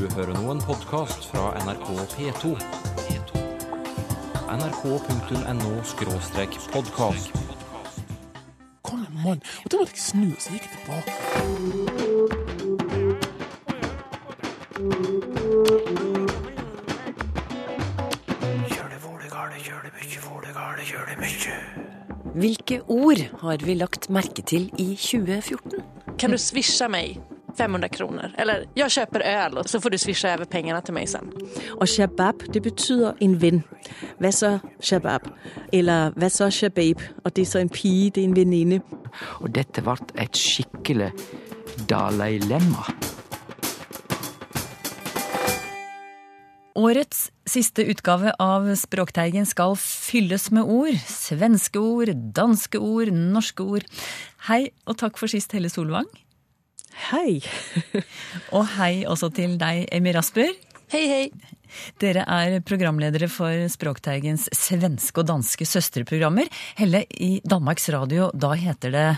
Du hører nå en podkast fra NRK P2. nrk.no-podkast. Kom igjen, mann. Og da måtte jeg snu, så gikk jeg tilbake. Hvilke ord har vi lagt merke til i 2014? Kan du svisje mig 500 kroner. Eller jeg kjøper øl, og så får du svisje over pengene til meg sen. Og shabab, det betyr en venn. Hva så shabab? Eller hva så shabab? Og det er så en pike, det er en venninne. Og dette ble et skikkelig Dalai-lemma. Årets siste utgave av Språkteigen skal fylles med ord. Svenske ord, danske ord, norske ord. Hei og takk for sist, Helle Solvang. Hei. Og hei også til deg, Emmy Rasper. Hei, hei. Dere er programledere for Språkteigens svenske og danske søstreprogrammer. Helle, i Danmarks Radio, da heter det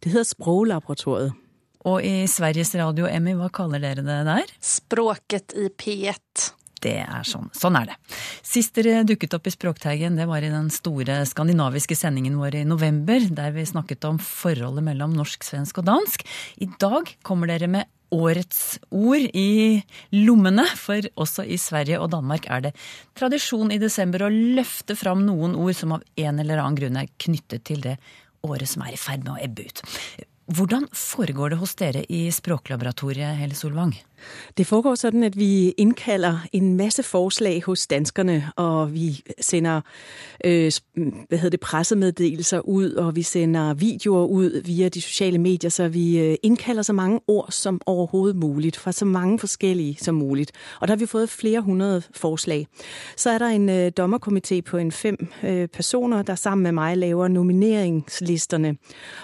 Det heter Språklaboratoriet. Og i Sveriges Radio, Emmy, hva kaller dere det der? Språket i P1. Det er sånn. Sånn er det. Sist dere dukket opp i Språkteigen, det var i den store skandinaviske sendingen vår i november, der vi snakket om forholdet mellom norsk, svensk og dansk. I dag kommer dere med årets ord i lommene, for også i Sverige og Danmark er det tradisjon i desember å løfte fram noen ord som av en eller annen grunn er knyttet til det året som er i ferd med å ebbe ut. Hvordan foregår det hos dere i Språklaboratoriet, Helle Solvang? Det foregår sådan, at vi indkalder en masse forslag hos danskerne, og vi sender øh, hvad hedder det, pressemeddelelser ud, og vi sender videoer ud via de sociale medier, så vi øh, indkalder så mange ord som overhovedet muligt, fra så mange forskellige som muligt. Og der har vi fået flere hundrede forslag. Så er der en øh, dommerkomité på en fem øh, personer, der sammen med mig laver nomineringslisterne.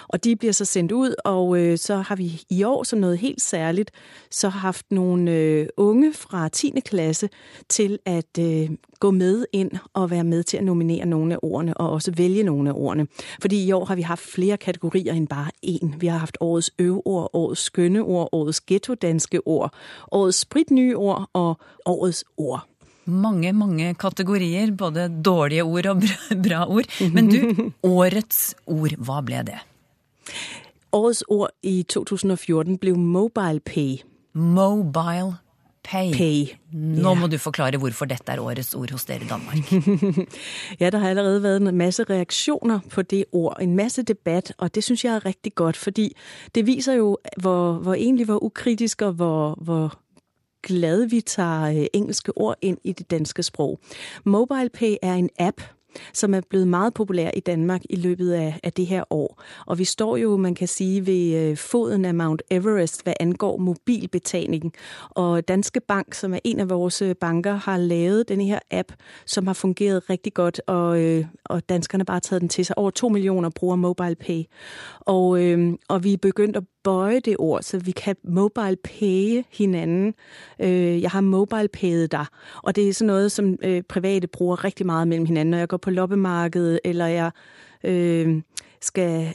Og de bliver så sendt ud, og øh, så har vi i år som noget helt særligt, så haft nogle øh, unge fra 10. klasse til at øh, gå med ind og være med til at nominere nogle af ordene, og også vælge nogle af ordene. Fordi i år har vi haft flere kategorier end bare én. Vi har haft årets øveord, årets skønne ord, årets ghetto-danske ord, årets spritnye ord og årets ord. Mange, mange kategorier, både dårlige ord og bra, ord. Men du, årets ord, hva ble det? Årets ord i 2014 blev mobile pay. Mobile pay. Pay. Nå må du forklare hvorfor dette er årets ord hos dere i Danmark. Ja, der har allerede vært en masse reaksjoner på det ord, en masse debatt, og det synes jeg er riktig godt, fordi det viser jo, hvor, hvor egentlig hvor ukritisk og hvor, hvor glad vi tager øh, engelske ord inn i det danske sprog. MobilePay er en app, som er blevet meget populær i Danmark i løbet af, af det her år. Og vi står jo, man kan sige, ved øh, foden af Mount Everest, hvad angår mobilbetalingen. Og Danske Bank, som er en af vores øh, banker, har lavet denne her app, som har fungeret rigtig godt, og, øh, og danskerne bare har taget den til sig. Over to millioner bruger MobilePay. Og, og vi er begyndt at bøje det ord, så vi kan mobile paye hinanden. Øh, jeg har mobile payet deg. og det er sådan noget, som øh, private bruger rigtig meget mellem hinanden. Når jeg går på loppemarkedet, eller jeg øh, skal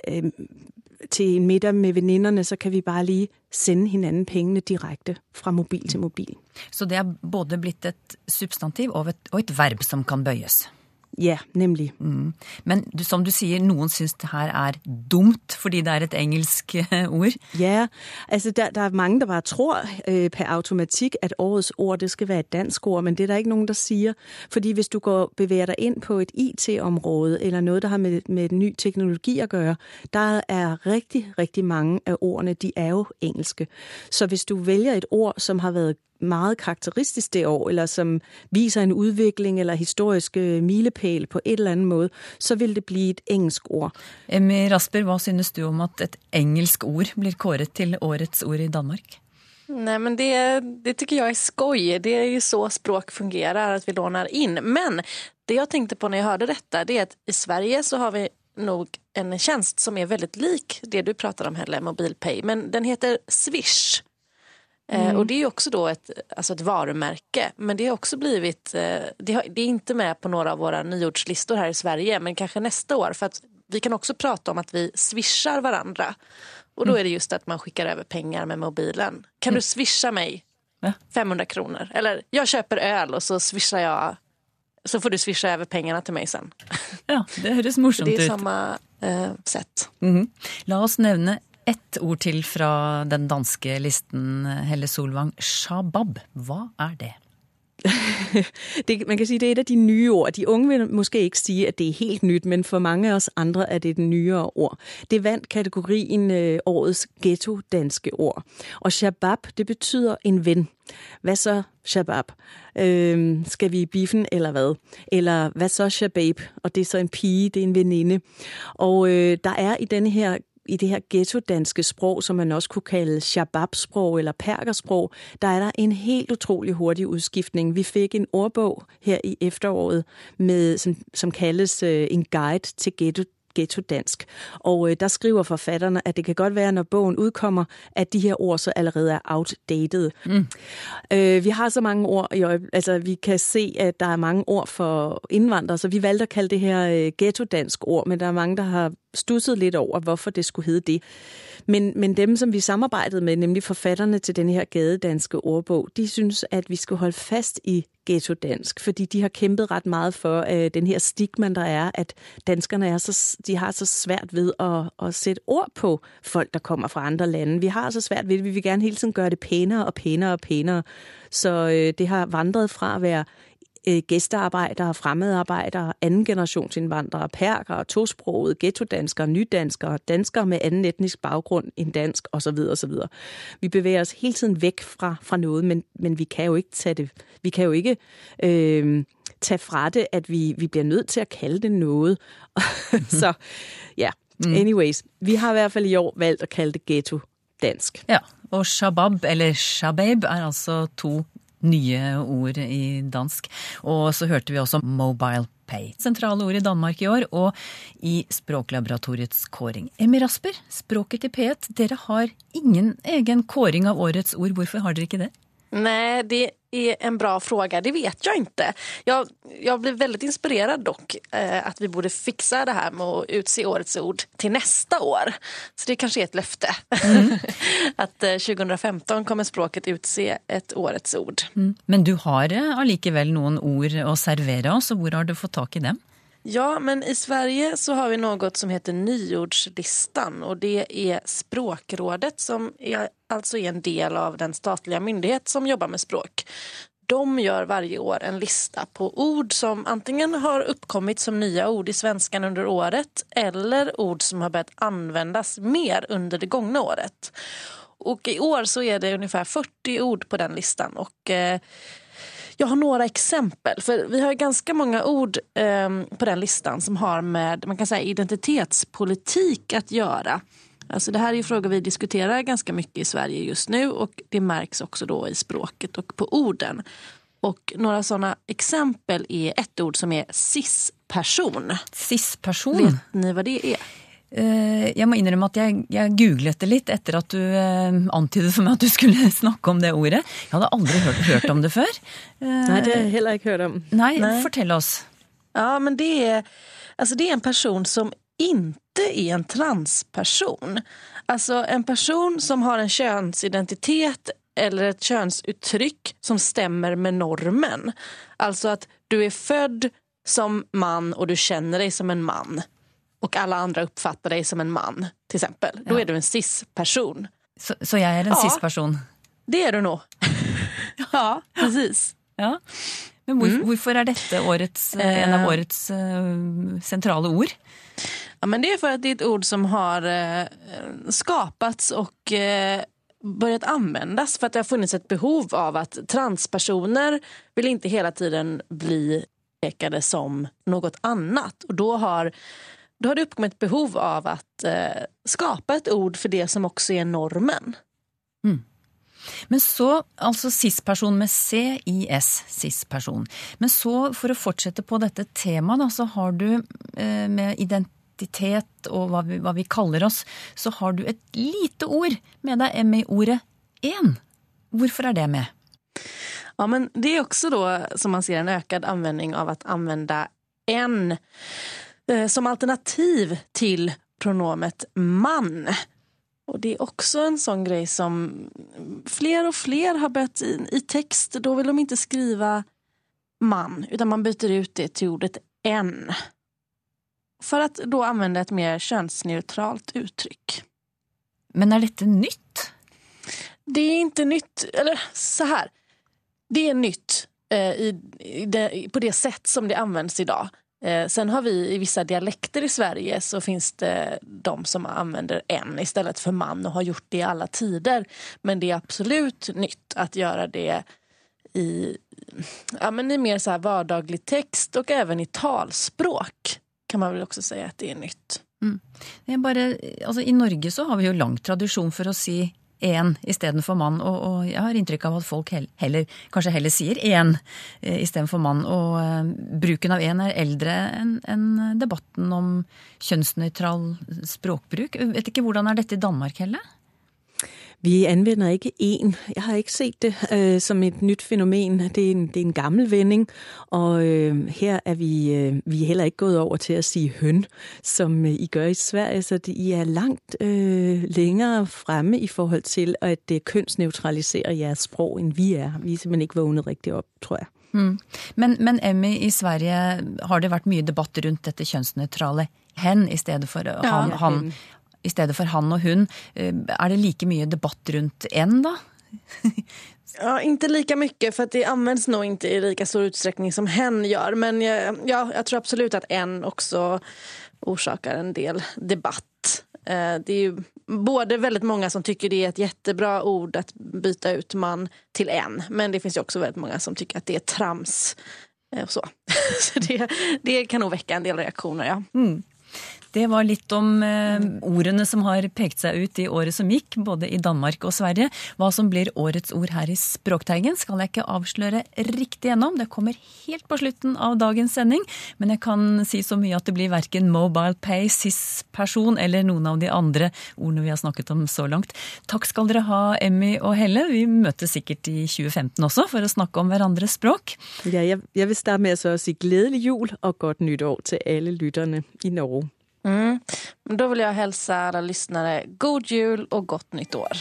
til en middag med venninnene, så kan vi bare lige sende hinanden pengene direkte fra mobil til mobil. Så det er både blitt et substantiv og et, og et verb som kan bøyes. Ja, nemlig. Mm. Men du, som du sier, noen syns det her er dumt fordi det er et engelsk eh, ord. Ja, altså der, der er mange, der bare tror eh, per automatikk at årets ord, det skal være et dansk ord, men det er der ikke noen der sier. Fordi hvis du går beveger deg inn på et IT-område, eller noe der har med, med ny teknologi å gøre, der er riktig, riktig mange av ordene, de er jo engelske. Så hvis du velger et ord, som har været meget karakteristisk det år, eller som viser en udvikling eller historisk øh, milepæl på et eller andet måde, så vil det bli et engelsk ord. Emmy Rasper, hva synes du om at et engelsk ord blir kåret til årets ord i Danmark? Nej men det, det tycker jag är skoj. Det är ju så språk fungerar, att vi lånar in. Men det jag tänkte på när jag hörde detta, det är att i Sverige så har vi nog en tjänst som är väldigt lik det du pratar om Helle, MobilePay. Men den heter Swish. Eh, och det är ju också då ett, alltså ett varumärke. Men det har också blivit, eh, det, har, det är inte med på några av våra nyordslistor här i Sverige. Men kanske nästa år. För att vi kan också prata om att vi swishar varandra. Och då är det just att man skickar över pengar med mobilen. Kan du swisha mig 500 kronor. Eller jag köper öl och så swishar jag. Så får du swisha över pengarna till mig sen. Ja, det høres morsomt Det är ut. samma eh, sätt. Mhm. La oss nevne ett ord til fra den danske listen, Helle Solvang. Shabab, hva er det? Det, man kan sige, det er et af de nye ord. De unge vil måske ikke sige, at det er helt nyt, men for mange af os andre er det et nyere ord. Det vandt kategorien øh, årets ghetto-danske ord. Og shabab, det betyder en ven. Hvad så shabab? Øh, skal vi i biffen eller hvad? Eller hvad så shabab? Og det er så en pige, det er en veninde. Og øh, der er i denne her i det her ghetto-danske sprog, som man også kunne kalde shabab-sprog eller perkersprog, der er der en helt utrolig hurtig udskiftning. Vi fik en ordbog her i efteråret, med, som, som kaldes øh, en guide til ghetto ghetto-dansk. Og øh, der skriver forfatterne, at det kan godt være, når bogen udkommer, at de her ord så allerede er outdated. Mm. Øh, vi har så mange ord, i altså vi kan se, at der er mange ord for indvandrere, så vi valgte at kalde det her øh, ghetto-dansk ord, men der er mange, der har stusset litt over, hvorfor det skulle hedde det. Men, men dem, som vi samarbeidet med, nemlig forfatterne til denne her gadedanske ordbog, de synes, at vi skal holde fast i ghetto-dansk, fordi de har kæmpet rett mye for uh, den her stigma, der er, at danskerne er så, de har så svært ved at, å, sætte ord på folk, der kommer fra andre lande. Vi har så svært ved det, vi vil gerne hele tiden gøre det pænere og pænere og pænere. Så uh, det har vandret fra at være gæstearbejdere, fremmedarbejdere, anden generationsindvandrere, perkere, tosprogede, ghettodanskere, nydanskere, danskere med anden etnisk baggrund end dansk osv. osv. Vi bevæger os hele tiden væk fra, fra noget, men, men vi kan jo ikke tage det. Vi kan jo ikke øh, tage fra det, at vi, vi bliver nødt til at kalde det noget. Så ja, yeah. anyways. Vi har i hvert fald i år valgt at kalde det ghetto dansk. Ja, og shabab, eller shabab, er altså to nye ord i dansk. Og så hørte vi også mobile pay. Sentrale ord i Danmark i år, og i Språklaboratoriets kåring. Emmy Rasper, språket til P1, dere har ingen egen kåring av årets ord. Hvorfor har dere ikke det? Nei, det är en bra fråga. Det vet jag inte. Jag, jag blir väldigt inspirerad dock eh, att vi borde fixa det här med att utse årets ord till nästa år. Så det kanske är ett löfte. att eh, 2015 kommer språket utse ett årets ord. Men du har eh, allikevel noen ord å servere oss, og hvor har du fått tak i dem? Ja, men i Sverige så har vi noe som heter nyordslistan Og det er Språkrådet som er, altså er en del av den statlige myndighet som jobber med språk. De gjør varje år en lista på ord som antingen har uppkommit som nya ord i svenskan under året eller ord som har börjat användas mer under det gångna året. Och i år så er det ungefär 40 ord på den listan och eh, jag har några exempel, för vi har ganska många ord eh, på den listan som har med man kan säga, identitetspolitik att göra. Alltså det här är ju frågor vi diskuterar ganska mycket i Sverige just nu och det märks också då i språket och på orden. Och några sådana exempel är ett ord som är cis-person. Cis-person. Vet ni vad det är? Eh, Jeg må innrømme at jeg, jeg googlet det litt etter at du eh, antydet for meg at du skulle snakke om det ordet. Jeg hadde aldri hørt, hørt om det før. Nei, det har heller ikke hørt om. nei, Nei. fortell oss. Ja, men det er, altså det er en person som ikke er en transperson. Altså en person som har en kjønnsidentitet eller et kjønnsuttrykk som stemmer med normen. Altså at du er født som mann, og du kjenner deg som en man. Och alla andra uppfattar dig som en man, till exempel. Då Ja. är du en cis-person. Så, så jeg er en Ja. cis-person? Det är du nog. ja, precis. Ja. Men hvor, hvorfor er dette årets, eh, en av årets uh, sentrale ord? Ja, men det är för att det är ett ord som har uh, skapats och uh, börjat användas för att det har funnits ett behov av att transpersoner vill inte hela tiden bli pekade som något annat. Och då har, då har det uppkommit behov av att eh, skapa ett ord för det som också är normen. Men så, altså cis-person med C-I-S, cis-person. Men så, for å fortsette på dette temaet, da, så har du eh, med identitet og hva vi, hva vi kaller oss, så har du et lite ord med deg, M-i-ordet én. Hvorfor er det med? Ja, men det er også da, som man ser en økt anvending av å anvende en som alternativ til pronomet man. Och det är också en sån grej som fler och fler har börjat i, i text. Då vill de inte skriva man, utan man byter ut det till ordet en. För att då använda ett mer könsneutralt uttryck. Men er dette nytt? Det är inte nytt, eller så här. Det är nytt eh, i, i det, på det sätt som det används idag. Eh, sen har vi i vissa dialekter i Sverige så finns det de som använder en istället för man och har gjort det i alla tider. Men det är absolut nytt att göra det i, ja, men i mer så här vardaglig text och även i talspråk kan man väl också säga att det är nytt. Jeg bare, altså I Norge så har vi jo lang tradisjon for å si én istedenfor mann, og, og jeg har inntrykk av at folk heller, kanskje heller sier én eh, istedenfor mann. Og eh, bruken av én er eldre enn en debatten om kjønnsnøytral språkbruk. Jeg vet ikke hvordan er dette i Danmark, Helle? Vi anvender ikke én. Jeg har ikke set det øh, som et nytt fenomen. Det er en, det er en gammel vending, og øh, her er vi, øh, vi er heller ikke gået over til å si høn, som øh, I gør i Sverige, så det, I er langt øh, længere fremme i forhold til at det kønsneutralisere jeres sprog, enn vi er. Vi er simpelthen ikke vågnet riktig opp, tror jeg. Men, men Emmy, i Sverige har det vært mye debatt rundt dette kjønnsnøytrale hen i stedet for ja, han, Ja. han, i stedet for han og hun. Eh, Er det like mye debatt rundt en, da? Ja, ikke like mye, for det anvendes nå ikke i lika stor utstrekning som hen gjør. Men jeg, ja, jeg tror absolut at en også orsaker en del debatt. Eh, Det er jo både veldig mange som syns det er et kjempebra ord å bytte ut man til en. Men det fins også veldig mange många som syns att det er trams. og så så det, det kan nok vekke en del reaktioner. Ja. Det var litt om eh, ordene som har pekt seg ut i året som gikk, både i Danmark og Sverige. Hva som blir årets ord her i Språkteigen skal jeg ikke avsløre riktig gjennom. Det kommer helt på slutten av dagens sending. Men jeg kan si så mye at det blir verken mobile pay, SIS-person eller noen av de andre ordene vi har snakket om så langt. Takk skal dere ha, Emmy og Helle. Vi møtes sikkert i 2015 også for å snakke om hverandres språk. Ja, jeg, jeg vil starte med å si gledelig jul og godt nyttår til alle lytterne i Norge. Mm. Då vill jag hälsa alla lyssnare god jul och gott nytt år.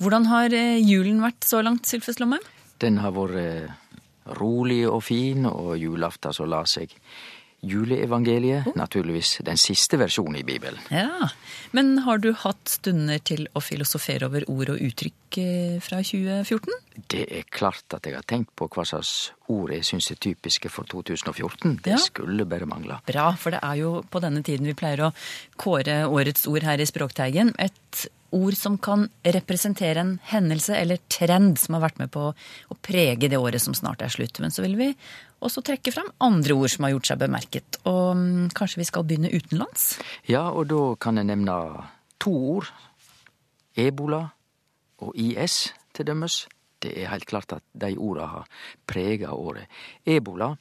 Hvordan har eh, julen vært så langt, Sylfes Lomme? Den har vært eh, rolig og fin, og julaften så la seg juleevangeliet, naturligvis den siste versjonen i Bibelen. Ja, Men har du hatt stunder til å filosofere over ord og uttrykk eh, fra 2014? Det er klart at jeg har tenkt på hva slags ord jeg syns er typiske for 2014. Det Ja. skulle bare mangle. Bra, for det er jo på denne tiden vi pleier å kåre årets ord her i Språkteigen. Et ord som kan representere en hendelse eller trend som har vært med på å prege det året som snart er slutt. Men så vil vi også trekke fram andre ord som har gjort seg bemerket. Og mm, kanskje vi skal begynne utenlands? Ja, og da kan jeg nevne to ord. Ebola og IS, til dømes. Det er helt klart at de orda har prega året. Ebola,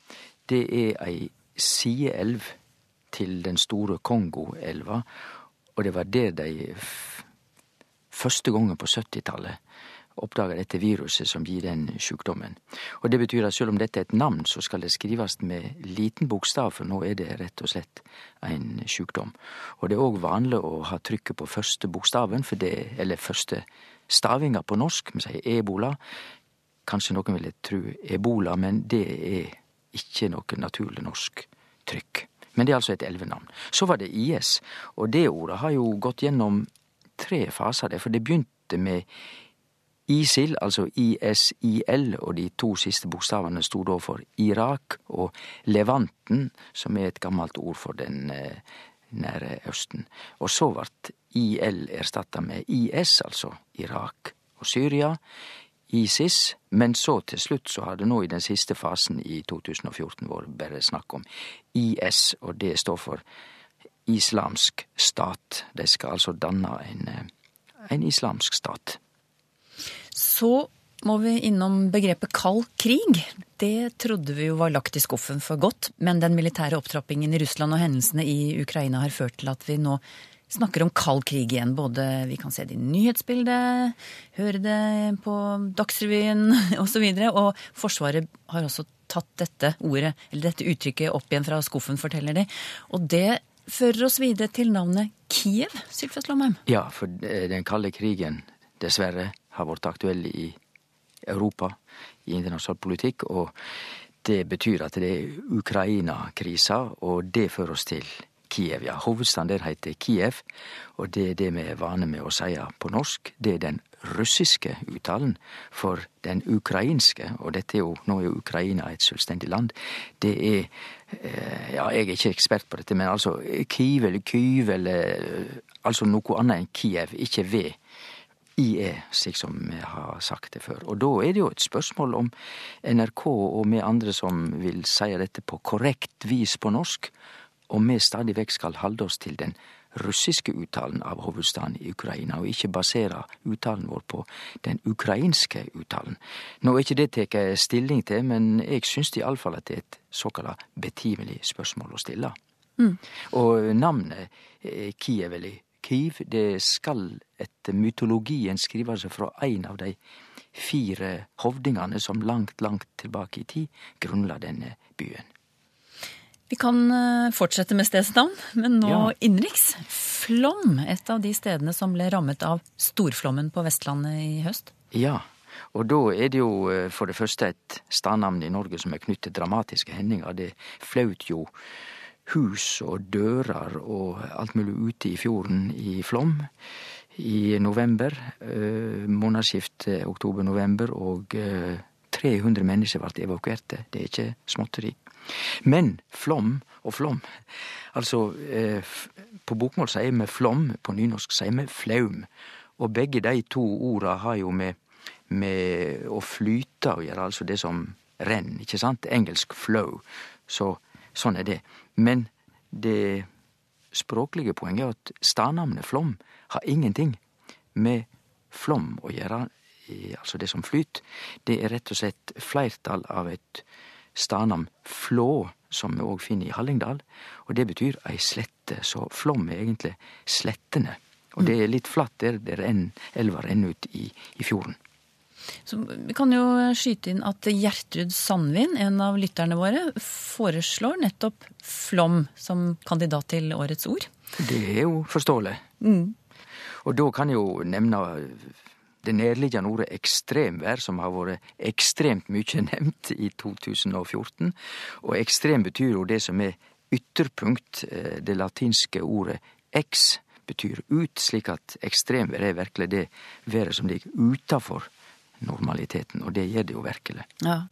det er ei sideelv til den store Kongoelva, og det var der de første gongen på 70-tallet oppdaga dette viruset som gir den sjukdommen. Og det betyr at selv om dette er et navn, så skal det skrives med liten bokstav, for nå er det rett og slett en sjukdom. Og det er òg vanlig å ha trykket på første bokstaven, det, eller første stavinga på norsk. Vi sier ebola. Kanskje noen ville tru ebola, men det er ikke noe naturlig norsk trykk. Men det er altså et elvenavn. Så var det IS, og det ordet har jo gått gjennom tre faser, der, for det begynte med ISIL, altså ISIL, og de to siste bokstavene sto da for Irak og Levanten, som er et gammelt ord for den eh, nære Østen. Og så vart IL erstatta med IS, altså Irak og Syria. ISIS, men så til slutt så har det nå i den siste fasen i 2014 vært bare snakk om IS, og det står for islamsk stat. De skal altså danne en, eh, en islamsk stat. Så må vi innom begrepet kald krig. Det trodde vi jo var lagt i skuffen for godt, men den militære opptrappingen i Russland og hendelsene i Ukraina har ført til at vi nå snakker om kald krig igjen. Både vi kan se det i nyhetsbildet, høre det på Dagsrevyen osv. Og, så og Forsvaret har også tatt dette ordet, eller dette uttrykket opp igjen fra skuffen, forteller de. Og det fører oss videre til navnet Kiev, Sylfest Lomheim. Ja, for eh, den kalde krigen, dessverre, har vært aktuell i Europa, i internasjonal politikk, og det betyr at det er Ukraina-krisa, og det fører oss til Kiev, ja. Hovedstaden der heter Kiev, og det er det vi er vane med å si på norsk. Det er den russiske uttalen. For den ukrainske, og dette er jo, nå er jo Ukraina et selvstendig land, det er eh, Ja, jeg er ikke ekspert på dette, men altså Kiev eller Kyiv eller Altså noe annet enn Kiev, ikke V. IE, slik som vi har sagt det før. Og da er det jo et spørsmål om NRK og vi andre som vil si dette på korrekt vis på norsk, om vi stadig vekk skal halde oss til den russiske uttalen av hovedstaden i Ukraina, og ikke basere uttalen vår på den ukrainske uttalen. Nå er ikke det tatt stilling til, men jeg syns iallfall at det er et såkalla betimelig spørsmål å stille. Mm. Og navnet eh, Kiev, eller Kiev, det skal etter mytologien skrive seg fra en av de fire hovdingane som langt, langt tilbake i tid grunnla denne byen. Vi kan eh, fortsette med stedsnavn, men nå ja. innenriks. Flom, et av de stedene som ble rammet av storflommen på Vestlandet i høst. Ja, og da er det jo eh, for det første et stadnavn i Norge som er knyttet til dramatiske hendinger. Det flaut jo hus og dører og alt mulig ute i fjorden i Flom i november. Eh, månedsskiftet oktober-november, og 300 mennesker ble evakuerte. Det er ikke småtteri. Men flom og flom Altså, eh, på bokmål sier vi flom, på nynorsk sier vi flaum. Og begge de to orda har jo med, med å flyte å gjøre, altså det som renn, ikke sant? Engelsk flow. Så sånn er det. Men det språklige poenget er at stadnavnet Flom har ingenting med flom å gjøre, altså det som flyter. Det er rett og slett flertall av et stadnavn Flå, som vi òg finner i Hallingdal. Og det betyr ei slette, så Flom er egentlig slettene. Og det er litt flatt der, der elva renner ut i, i fjorden. Så Vi kan jo skyte inn at Gjertrud Sandvin, en av lytterne våre, foreslår nettopp Flom som kandidat til årets ord. Det er jo forståelig. Mm. Og da kan jeg jo nevne det nærliggende ordet ekstremvær, som har vært ekstremt mye nevnt i 2014. Og ekstrem betyr jo det som er ytterpunkt. Eh, det latinske ordet ex betyr ut, slik at ekstremvær er virkelig det været som ligger utafor normaliteten, og det gjør det jo virkelig. Ja.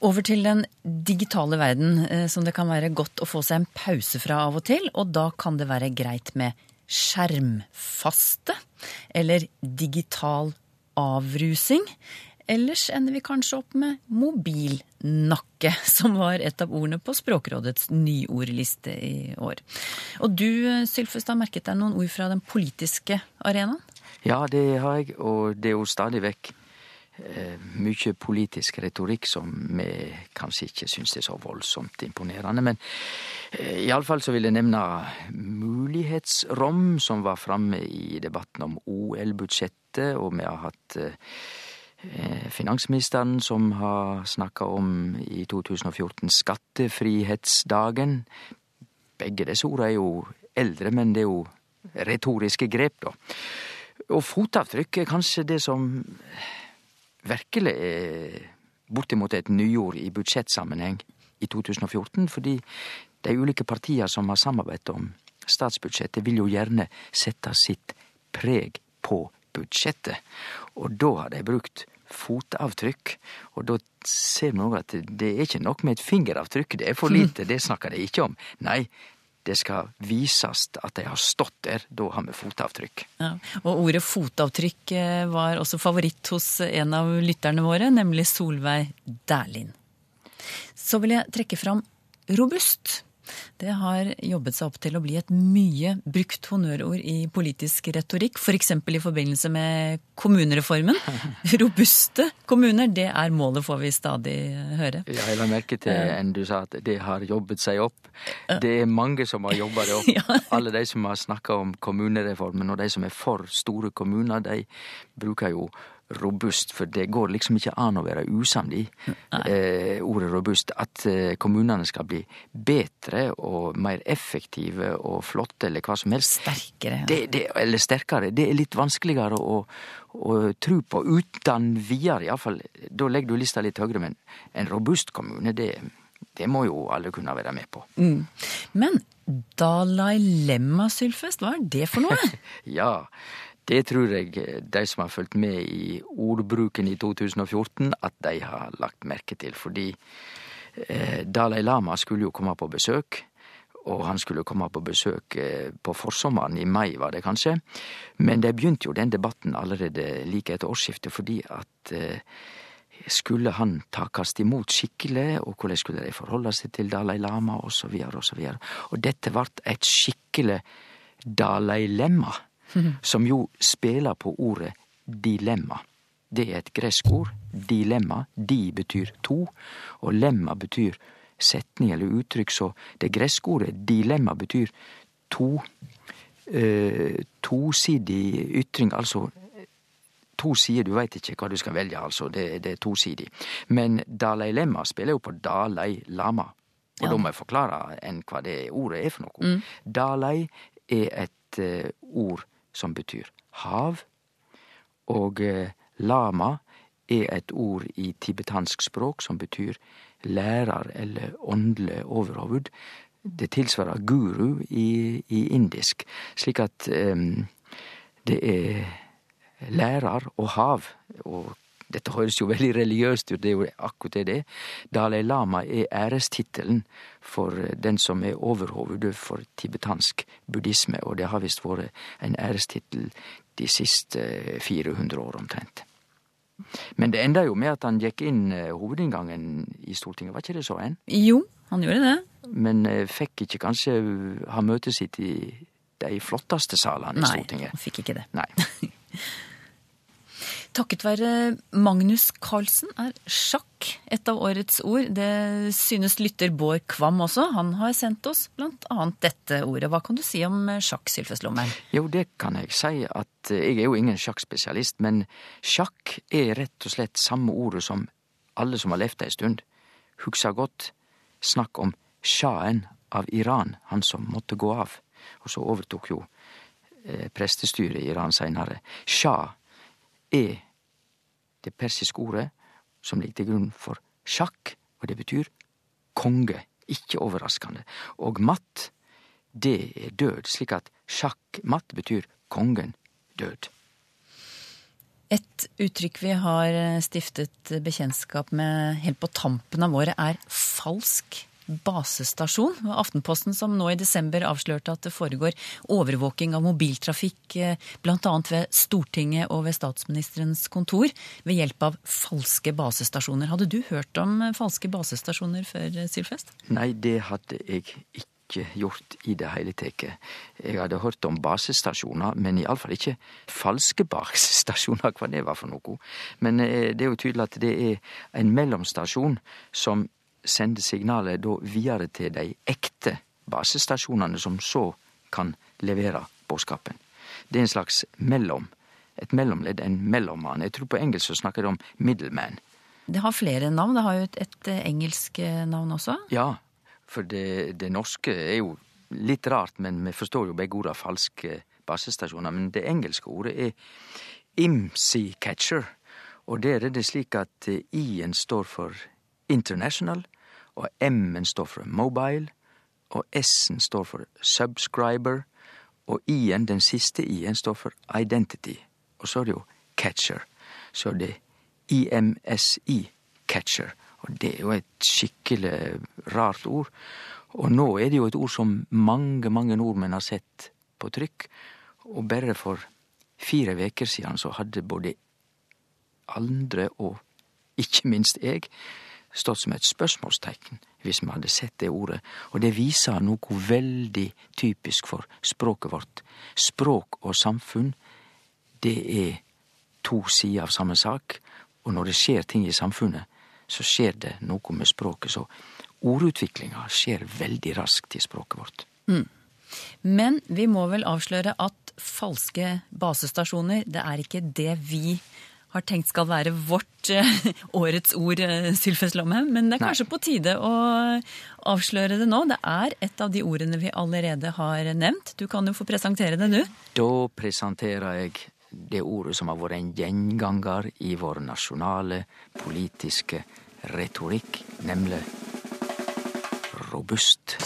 Over til den digitale verden, eh, som det kan være godt å få seg en pause fra av og til. Og da kan det være greit med skjermfaste eller digital avrusing. Ellers ender vi kanskje opp med mobilnakke, som var et av ordene på Språkrådets nyordliste i år. Og du, Sylfest, har merket deg noen ord fra den politiske arenaen? Ja, det har jeg, og det er jo stadig vekk eh, mye politisk retorikk som vi kanskje ikke syns er så voldsomt imponerende. Men eh, iallfall så vil jeg nevne mulighetsrom, som var framme i debatten om OL-budsjettet og vi har hatt eh, finansministeren som har snakka om i 2014 skattefrihetsdagen. Begge disse ordene er jo eldre, men det er jo retoriske grep, da. Og fotavtrykk er kanskje det som virkelig er bortimot et nyord i budsjettsammenheng i 2014, fordi de ulike partier som har samarbeidet om statsbudsjettet, vil jo gjerne sette sitt preg på budsjettet. Og da har de brukt fotavtrykk, og da ser vi òg at det er ikke nok med et fingeravtrykk, det er for lite, det snakker de ikke om. Nei, det skal vises at de har stått der. Da har vi fotavtrykk. Ja, og ordet fotavtrykk eh, var også favoritt hos en av lytterne våre, nemlig Solveig Dæhlin. Så vil jeg trekke fram robust. Det har jobbet seg opp til å bli et mye brukt honnørord i politisk retorikk, f.eks. For i forbindelse med kommunereformen. Robuste kommuner, det er målet, får vi stadig høre. Ja, jeg la merke til enn du sa at det har jobbet seg opp. Det er mange som har jobba det opp. ja. Alle de som har snakka om kommunereformen, og de som er for store kommuner, de bruker jo robust, for det går liksom ikke an å være usamd i eh, ordet robust. At eh, kommunene skal bli bedre og mer effektive og flotte, eller hva som helst. Sterkere. Det, det, eller sterkere. Det er litt vanskeligere å, å tro på uten videre, iallfall. Da legger du lista litt høyere, men en robust kommune, det, det må jo alle kunne være med på. Men Dalai Lemma, Sylfest, hva er det for noe? Ja, det tror jeg de som har fulgt med i ordbruken i 2014, at de har lagt merke til. Fordi eh, Dalai Lama skulle jo komme på besøk. Og han skulle komme på besøk eh, på forsommeren, i mai var det kanskje. Men det begynte jo den debatten allerede like etter årsskiftet, fordi at eh, skulle han takast imot skikkelig, og hvordan skulle de forholde seg til Dalai Lama, så videre og så. Og dette vart et skikkelig Som jo spiller på ordet dilemma. Det er et gresk ord. Dilemma. Di betyr to, og lemma betyr setning eller uttrykk, så det greske ordet dilemma betyr to eh, tosidig ytring, altså to sider, du veit ikke hva du skal velge, altså. Det, det er tosidig. Men Dalai Lemma spiller jo på Dalai Lama. Og da må jeg forklare enn hva det ordet er for noe. Dalai er et eh, ord som betyr hav, og eh, lama er et ord i tibetansk språk som betyr lærer eller åndelig overhoved. Det tilsvarer guru i, i indisk, slik at um, det er lærer og hav. Og dette høres jo veldig religiøst ut, det er jo akkurat det det er. Dalai Lama er ærestittelen for den som er overhovedet for tibetansk buddhisme, og det har visst vært en ærestittel de siste 400 år omtrent. Men det enda jo med at han gikk inn eh, hovedinngangen i Stortinget, var ikke det så en? Jo, han gjorde det. Men eh, fikk ikke kanskje ha møtet sitt i de flotteste salene i Nei, Stortinget? han fikk ikke det. Nei. Takket være Magnus Carlsen er sjakk et av årets ord. Det synes lytter Bård Kvam også. Han har sendt oss annet dette ordet. Hva kan du si om sjakk, Sylfes Lomheim? Jo, det kan jeg si at eh, jeg er jo ingen sjakkspesialist, men sjakk er rett og slett samme ordet som alle som har levd ei stund, husker godt. Snakk om sjahen av Iran, han som måtte gå av. Og så overtok jo eh, prestestyret i Iran seinere. Shah er det persiske ordet som ligger til grunn for sjakk, og det betyr konge. Ikke overraskende. Og matt, det er død, slik at sjakk matt betyr kongen død. Et uttrykk vi har stiftet bekjentskap med helt på tampen av året, er falsk basestasjon. Aftenposten som nå i desember avslørte at det foregår overvåking av mobiltrafikk bl.a. ved Stortinget og ved statsministerens kontor ved hjelp av falske basestasjoner. Hadde du hørt om falske basestasjoner før, Sylfest? Nei, det hadde jeg ikke gjort i det hele tatt. Jeg hadde hørt om basestasjoner, men iallfall ikke falske basestasjoner, hva det var for noe. Men eh, det er jo tydelig at det er en mellomstasjon som sender signalet da videre til de ekte basestasjonene, som så kan levere budskapen. Det er en slags mellom, et mellomledd, en mellommann. Jeg tror på engelsk så snakker de om middleman. Det har flere navn. Det har jo et, et engelsk navn også. Ja, for det, det norske er jo litt rart, men vi forstår jo begge orda falske basestasjoner. Men det engelske ordet er IMSI catcher, og der er det slik at I-en står for international, og M-en står for mobile, og S-en står for subscriber, og I-en, den siste I-en, står for identity. Og så er det jo catcher. Så det er IMSI, catcher. Og det er jo et skikkelig rart ord. Og nå er det jo et ord som mange, mange nordmenn har sett på trykk. Og bare for fire veker siden så hadde både andre og ikke minst jeg stått som et spørsmålstegn hvis vi hadde sett det ordet. Og det viser noe veldig typisk for språket vårt. Språk og samfunn, det er to sider av samme sak. Og når det skjer ting i samfunnet, så skjer det noe med språket. Så ordutviklinga skjer veldig raskt i språket vårt. Men vi må vel avsløre at falske basestasjoner, det er ikke det vi har tenkt skal være vårt eh, årets ord, eh, Sylfest Lomheim. Men det er Nei. kanskje på tide å avsløre det nå. Det er et av de ordene vi allerede har nevnt. Du kan jo få presentere det, du. Da presenterer jeg det ordet som har vært en gjenganger i vår nasjonale politiske retorikk, nemlig robust.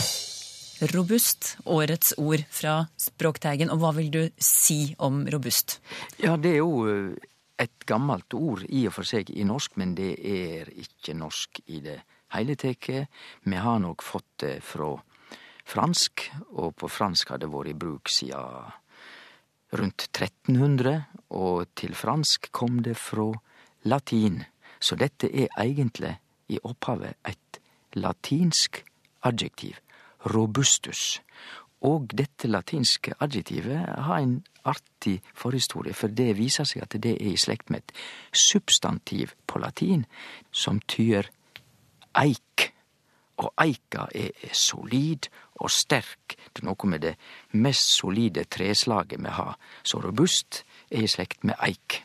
Robust, årets ord fra Språkteigen. Og hva vil du si om robust? Ja, det er jo eh, et gammelt ord i og for seg i norsk, men det er ikke norsk i det hele tatt. Vi har nok fått det fra fransk, og på fransk har det vært i bruk siden rundt 1300, og til fransk kom det fra latin. Så dette er egentlig i opphavet et latinsk adjektiv, robustus. Og dette latinske adjektivet har en artig forhistorie, for det viser seg at det er i slekt med et substantiv på latin som tyder eik. Og eika er solid og sterk. Det er noe med det mest solide treslaget vi har. Så robust er i slekt med eik.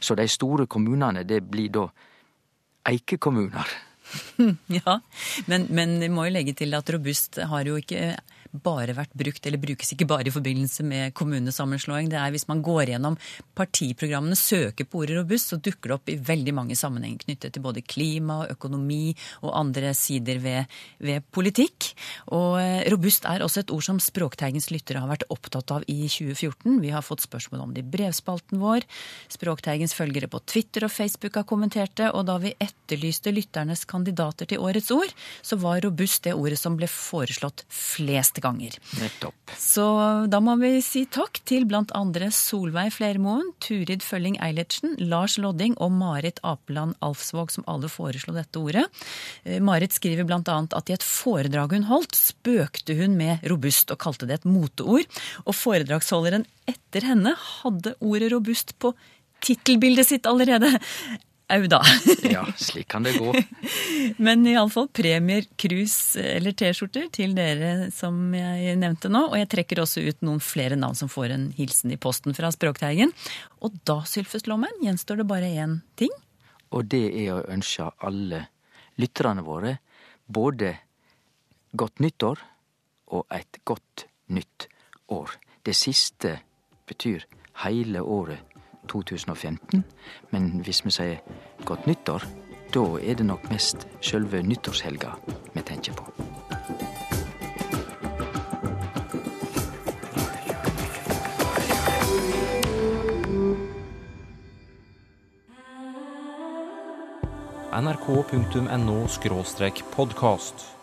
Så de store kommunene, det blir da eikekommuner. Ja, men, men vi må jo legge til at robust har jo ikke bare vært brukt, eller brukes ikke bare i forbindelse med kommunesammenslåing. Det er hvis man går gjennom partiprogrammene, søker på ordet robust, så dukker det opp i veldig mange sammenhenger knyttet til både klima, økonomi og andre sider ved, ved politikk. Og eh, robust er også et ord som Språkteigens lyttere har vært opptatt av i 2014. Vi har fått spørsmål om det i brevspalten vår. Språkteigens følgere på Twitter og Facebook har kommentert det, og da vi etterlyste lytternes kandidater til årets ord, så var robust det ordet som ble foreslått flest ganger. Nettopp. Så da må vi si takk til blant andre Solveig Flermoen, Turid Følling Eilertsen, Lars Lodding og Marit Apeland Alfsvåg, som alle foreslo dette ordet. Eh, Marit skriver blant annet at i et foredrag hun holdt, spøkte hun med robust og kalte det et moteord. Og foredragsholderen etter henne hadde ordet robust på tittelbildet sitt allerede. Au da. Ja, slik kan det gå. Men iallfall premier, krus eller T-skjorter til dere som jeg nevnte nå. Og jeg trekker også ut noen flere navn som får en hilsen i posten fra Språkteigen. Og da, Sylfest Lommen, gjenstår det bare én ting. Og det er å ønske alle lytterne våre både godt nyttår og et godt nytt år. Det siste betyr hele året 2015, men hvis vi sier godt nyttår, da er det nok mest sjølve nyttårshelga vi tenker på. nrk.no podkast.